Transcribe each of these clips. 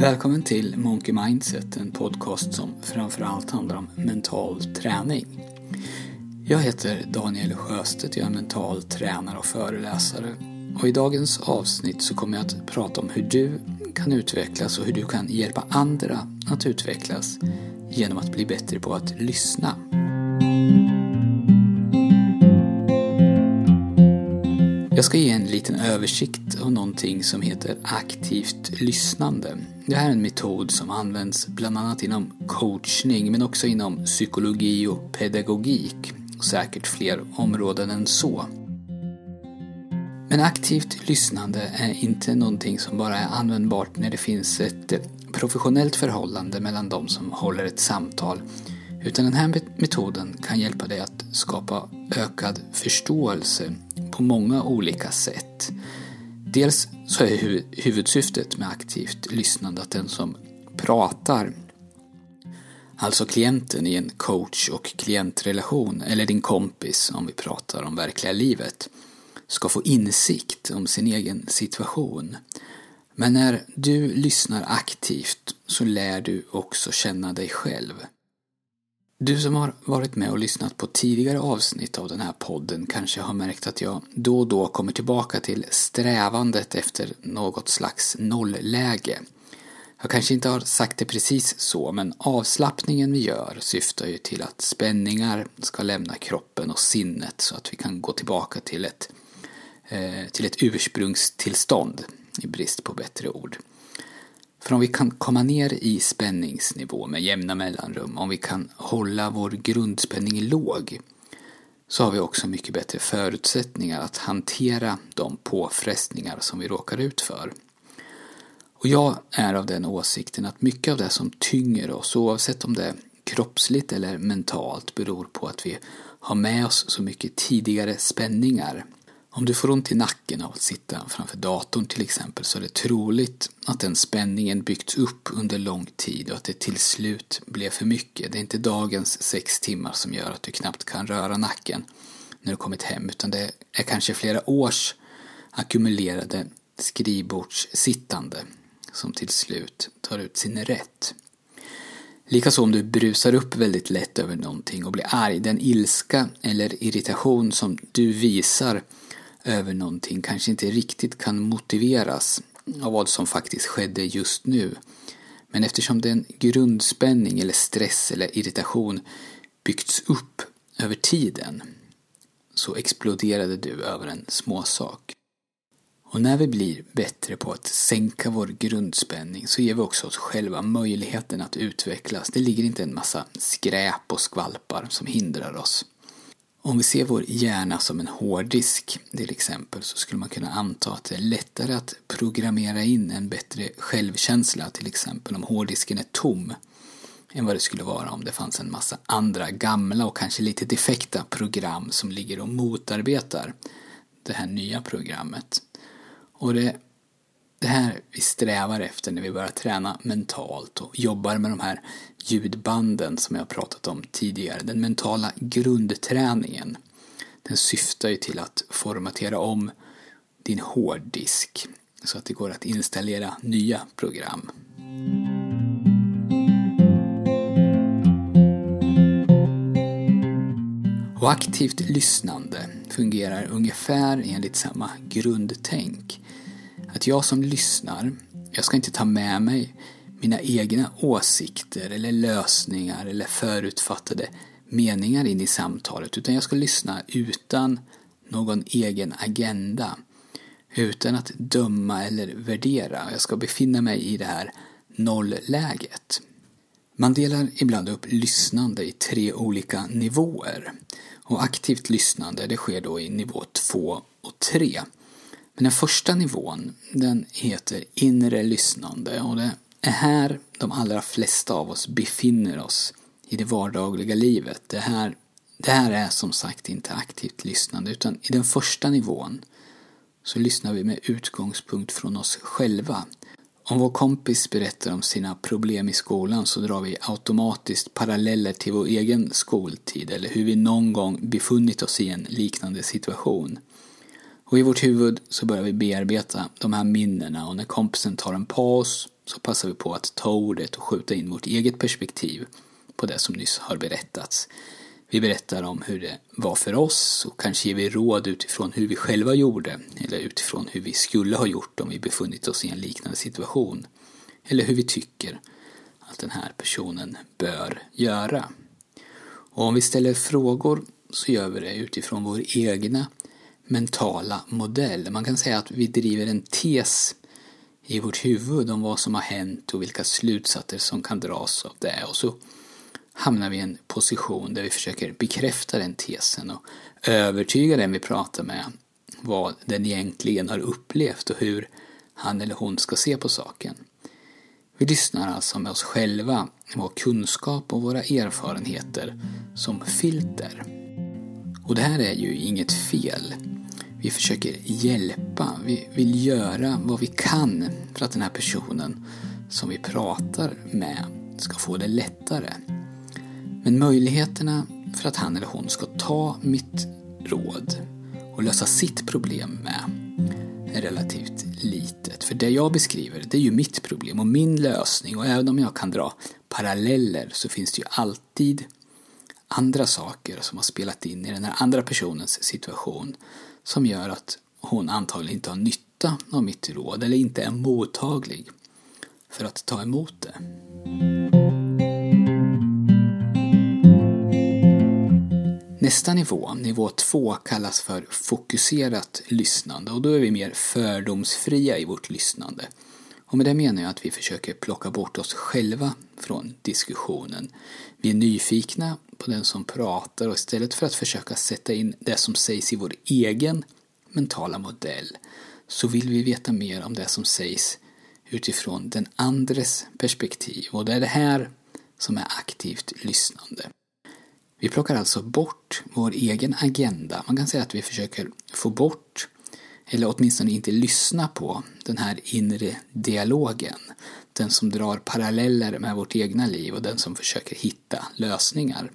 Välkommen till Monkey Mindset, en podcast som framförallt handlar om mental träning. Jag heter Daniel Sjöstedt, jag är mental tränare och föreläsare. Och i dagens avsnitt så kommer jag att prata om hur du kan utvecklas och hur du kan hjälpa andra att utvecklas genom att bli bättre på att lyssna. Jag ska ge en liten översikt av någonting som heter aktivt lyssnande. Det här är en metod som används bland annat inom coachning men också inom psykologi och pedagogik och säkert fler områden än så. Men aktivt lyssnande är inte någonting som bara är användbart när det finns ett professionellt förhållande mellan de som håller ett samtal utan den här metoden kan hjälpa dig att skapa ökad förståelse på många olika sätt. Dels så är huvudsyftet med aktivt lyssnande att den som pratar, alltså klienten i en coach och klientrelation, eller din kompis om vi pratar om verkliga livet, ska få insikt om sin egen situation. Men när du lyssnar aktivt så lär du också känna dig själv. Du som har varit med och lyssnat på tidigare avsnitt av den här podden kanske har märkt att jag då och då kommer tillbaka till strävandet efter något slags nollläge. Jag kanske inte har sagt det precis så, men avslappningen vi gör syftar ju till att spänningar ska lämna kroppen och sinnet så att vi kan gå tillbaka till ett, eh, till ett ursprungstillstånd, i brist på bättre ord. För om vi kan komma ner i spänningsnivå med jämna mellanrum, om vi kan hålla vår grundspänning låg, så har vi också mycket bättre förutsättningar att hantera de påfrestningar som vi råkar ut för. Och jag är av den åsikten att mycket av det som tynger oss, oavsett om det är kroppsligt eller mentalt, beror på att vi har med oss så mycket tidigare spänningar om du får ont i nacken av att sitta framför datorn till exempel så är det troligt att den spänningen byggts upp under lång tid och att det till slut blev för mycket. Det är inte dagens sex timmar som gör att du knappt kan röra nacken när du kommit hem utan det är kanske flera års ackumulerade skrivbordssittande som till slut tar ut sin rätt. Likaså om du brusar upp väldigt lätt över någonting och blir arg, den ilska eller irritation som du visar över någonting kanske inte riktigt kan motiveras av vad som faktiskt skedde just nu. Men eftersom den grundspänning eller stress eller irritation byggts upp över tiden så exploderade du över en småsak. Och när vi blir bättre på att sänka vår grundspänning så ger vi också oss själva möjligheten att utvecklas. Det ligger inte en massa skräp och skvalpar som hindrar oss. Om vi ser vår hjärna som en hårddisk till exempel så skulle man kunna anta att det är lättare att programmera in en bättre självkänsla till exempel om hårddisken är tom än vad det skulle vara om det fanns en massa andra gamla och kanske lite defekta program som ligger och motarbetar det här nya programmet. Och det det här vi strävar efter när vi börjar träna mentalt och jobbar med de här ljudbanden som jag pratat om tidigare. Den mentala grundträningen. Den syftar ju till att formatera om din hårddisk så att det går att installera nya program. Och aktivt lyssnande fungerar ungefär enligt samma grundtänk. Att jag som lyssnar, jag ska inte ta med mig mina egna åsikter eller lösningar eller förutfattade meningar in i samtalet utan jag ska lyssna utan någon egen agenda. Utan att döma eller värdera. Jag ska befinna mig i det här nollläget. Man delar ibland upp lyssnande i tre olika nivåer. Och aktivt lyssnande det sker då i nivå 2 och 3. Men den första nivån, den heter inre lyssnande och det är här de allra flesta av oss befinner oss i det vardagliga livet. Det här, det här är som sagt inte aktivt lyssnande utan i den första nivån så lyssnar vi med utgångspunkt från oss själva. Om vår kompis berättar om sina problem i skolan så drar vi automatiskt paralleller till vår egen skoltid eller hur vi någon gång befunnit oss i en liknande situation. Och i vårt huvud så börjar vi bearbeta de här minnena och när kompisen tar en paus så passar vi på att ta ordet och skjuta in vårt eget perspektiv på det som nyss har berättats. Vi berättar om hur det var för oss och kanske ger vi råd utifrån hur vi själva gjorde eller utifrån hur vi skulle ha gjort om vi befunnit oss i en liknande situation. Eller hur vi tycker att den här personen bör göra. Och om vi ställer frågor så gör vi det utifrån vår egna mentala modell. Man kan säga att vi driver en tes i vårt huvud om vad som har hänt och vilka slutsatser som kan dras av det. Och så hamnar vi i en position där vi försöker bekräfta den tesen och övertyga den vi pratar med vad den egentligen har upplevt och hur han eller hon ska se på saken. Vi lyssnar alltså med oss själva, vår kunskap och våra erfarenheter som filter. Och det här är ju inget fel. Vi försöker hjälpa, vi vill göra vad vi kan för att den här personen som vi pratar med ska få det lättare. Men möjligheterna för att han eller hon ska ta mitt råd och lösa sitt problem med är relativt litet. För det jag beskriver, det är ju mitt problem och min lösning och även om jag kan dra paralleller så finns det ju alltid andra saker som har spelat in i den här andra personens situation som gör att hon antagligen inte har nytta av mitt råd eller inte är mottaglig för att ta emot det. Nästa nivå, nivå två, kallas för fokuserat lyssnande och då är vi mer fördomsfria i vårt lyssnande. Och med det menar jag att vi försöker plocka bort oss själva från diskussionen. Vi är nyfikna på den som pratar och istället för att försöka sätta in det som sägs i vår egen mentala modell så vill vi veta mer om det som sägs utifrån den andres perspektiv och det är det här som är aktivt lyssnande. Vi plockar alltså bort vår egen agenda. Man kan säga att vi försöker få bort, eller åtminstone inte lyssna på, den här inre dialogen. Den som drar paralleller med vårt egna liv och den som försöker hitta lösningar.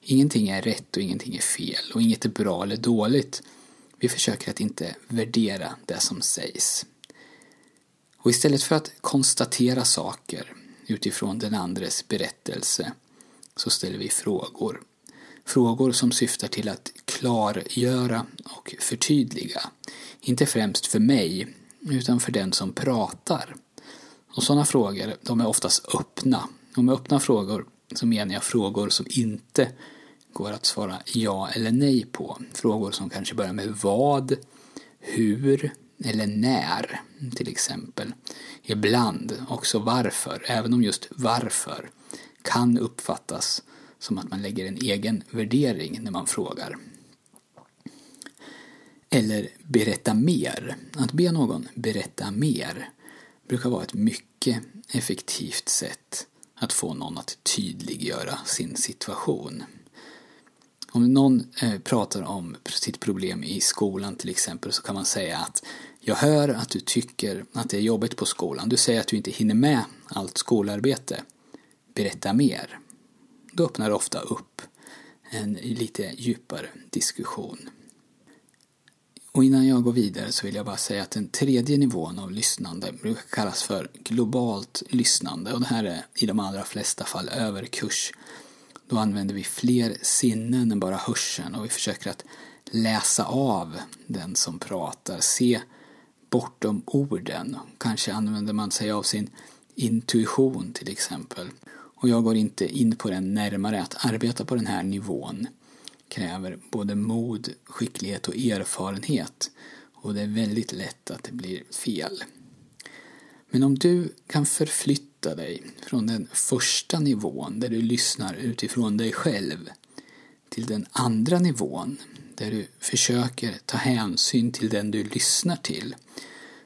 Ingenting är rätt och ingenting är fel och inget är bra eller dåligt. Vi försöker att inte värdera det som sägs. Och istället för att konstatera saker utifrån den andres berättelse så ställer vi frågor. Frågor som syftar till att klargöra och förtydliga. Inte främst för mig, utan för den som pratar. Och sådana frågor, de är oftast öppna. Och med öppna frågor så menar jag frågor som inte går att svara ja eller nej på. Frågor som kanske börjar med vad, hur eller när till exempel. Ibland också varför, även om just varför kan uppfattas som att man lägger en egen värdering när man frågar. Eller berätta mer. Att be någon berätta mer brukar vara ett mycket effektivt sätt att få någon att tydliggöra sin situation. Om någon eh, pratar om sitt problem i skolan till exempel så kan man säga att jag hör att du tycker att det är jobbigt på skolan. Du säger att du inte hinner med allt skolarbete berätta mer. Då öppnar det ofta upp en lite djupare diskussion. Och innan jag går vidare så vill jag bara säga att den tredje nivån av lyssnande brukar kallas för globalt lyssnande och det här är i de allra flesta fall överkurs. Då använder vi fler sinnen än bara hörseln och vi försöker att läsa av den som pratar, se bortom orden. Kanske använder man sig av sin intuition till exempel. Och jag går inte in på den närmare. Att arbeta på den här nivån kräver både mod, skicklighet och erfarenhet. Och det är väldigt lätt att det blir fel. Men om du kan förflytta dig från den första nivån där du lyssnar utifrån dig själv till den andra nivån där du försöker ta hänsyn till den du lyssnar till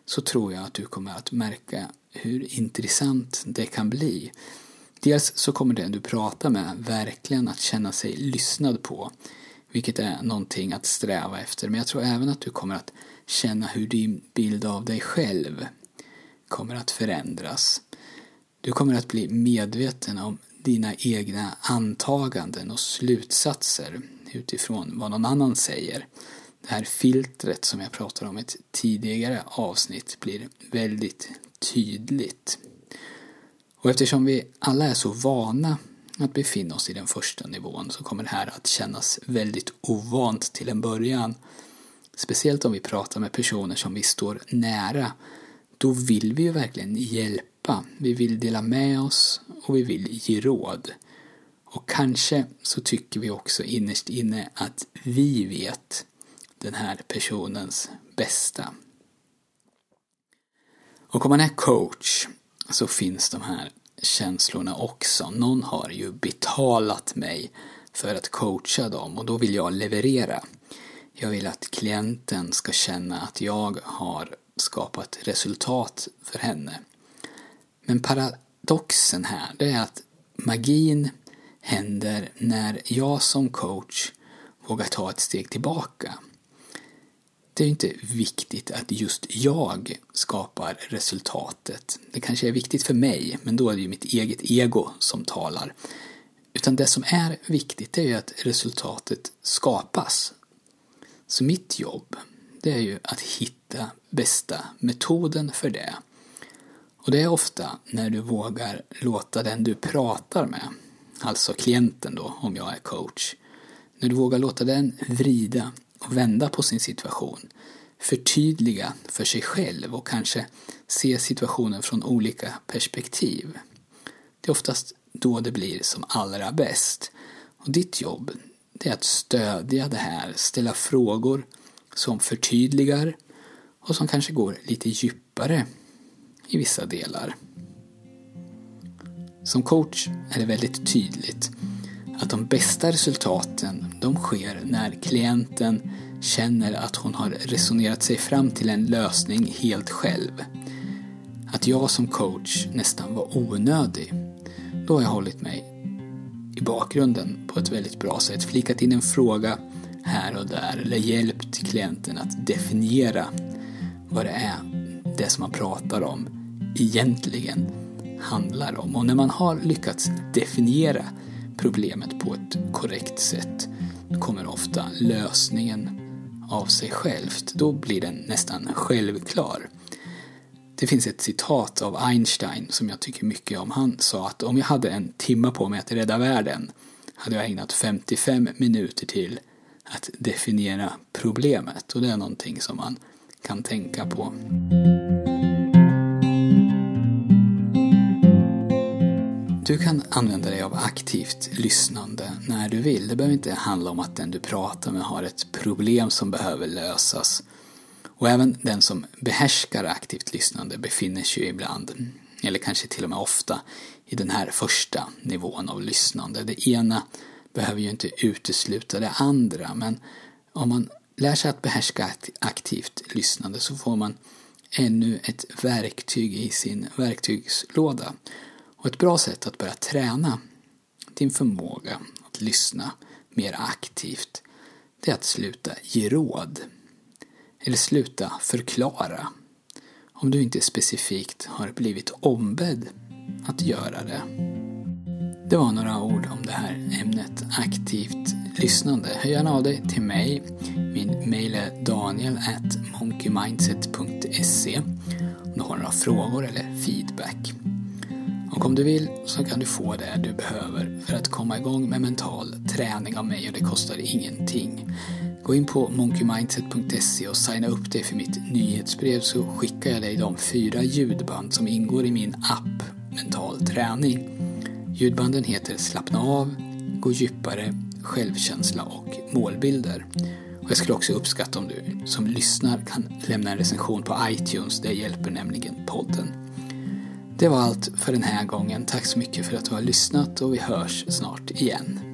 så tror jag att du kommer att märka hur intressant det kan bli Dels så kommer den du pratar med verkligen att känna sig lyssnad på, vilket är någonting att sträva efter. Men jag tror även att du kommer att känna hur din bild av dig själv kommer att förändras. Du kommer att bli medveten om dina egna antaganden och slutsatser utifrån vad någon annan säger. Det här filtret som jag pratade om i ett tidigare avsnitt blir väldigt tydligt. Och eftersom vi alla är så vana att befinna oss i den första nivån så kommer det här att kännas väldigt ovant till en början. Speciellt om vi pratar med personer som vi står nära. Då vill vi ju verkligen hjälpa. Vi vill dela med oss och vi vill ge råd. Och kanske så tycker vi också innerst inne att vi vet den här personens bästa. Och om man är coach så finns de här känslorna också. Någon har ju betalat mig för att coacha dem och då vill jag leverera. Jag vill att klienten ska känna att jag har skapat resultat för henne. Men paradoxen här, det är att magin händer när jag som coach vågar ta ett steg tillbaka det är inte viktigt att just jag skapar resultatet. Det kanske är viktigt för mig, men då är det ju mitt eget ego som talar. Utan det som är viktigt är ju att resultatet skapas. Så mitt jobb, det är ju att hitta bästa metoden för det. Och det är ofta när du vågar låta den du pratar med, alltså klienten då, om jag är coach, när du vågar låta den vrida och vända på sin situation. Förtydliga för sig själv och kanske se situationen från olika perspektiv. Det är oftast då det blir som allra bäst. Och ditt jobb det är att stödja det här, ställa frågor som förtydligar och som kanske går lite djupare i vissa delar. Som coach är det väldigt tydligt att de bästa resultaten de sker när klienten känner att hon har resonerat sig fram till en lösning helt själv. Att jag som coach nästan var onödig. Då har jag hållit mig i bakgrunden på ett väldigt bra sätt. Flikat in en fråga här och där eller hjälpt klienten att definiera vad det är det som man pratar om egentligen handlar om. Och när man har lyckats definiera problemet på ett korrekt sätt kommer ofta lösningen av sig självt. Då blir den nästan självklar. Det finns ett citat av Einstein som jag tycker mycket om. Han sa att om jag hade en timme på mig att rädda världen hade jag ägnat 55 minuter till att definiera problemet. Och det är någonting som man kan tänka på. Du kan använda dig av aktivt lyssnande när du vill. Det behöver inte handla om att den du pratar med har ett problem som behöver lösas. Och även den som behärskar aktivt lyssnande befinner sig ibland, eller kanske till och med ofta, i den här första nivån av lyssnande. Det ena behöver ju inte utesluta det andra, men om man lär sig att behärska aktivt lyssnande så får man ännu ett verktyg i sin verktygslåda. Och ett bra sätt att börja träna din förmåga att lyssna mer aktivt, det är att sluta ge råd. Eller sluta förklara. Om du inte specifikt har blivit ombedd att göra det. Det var några ord om det här ämnet aktivt lyssnande. Hör gärna av dig till mig. Min mail är daniel monkeymindset.se om du har några frågor eller feedback. Och om du vill så kan du få det du behöver för att komma igång med mental träning av mig och det kostar ingenting. Gå in på monkeymindset.se och signa upp dig för mitt nyhetsbrev så skickar jag dig de fyra ljudband som ingår i min app Mental träning. Ljudbanden heter Slappna av, Gå djupare, Självkänsla och Målbilder. Och jag skulle också uppskatta om du som lyssnar kan lämna en recension på iTunes, det hjälper nämligen podden. Det var allt för den här gången. Tack så mycket för att du har lyssnat och vi hörs snart igen.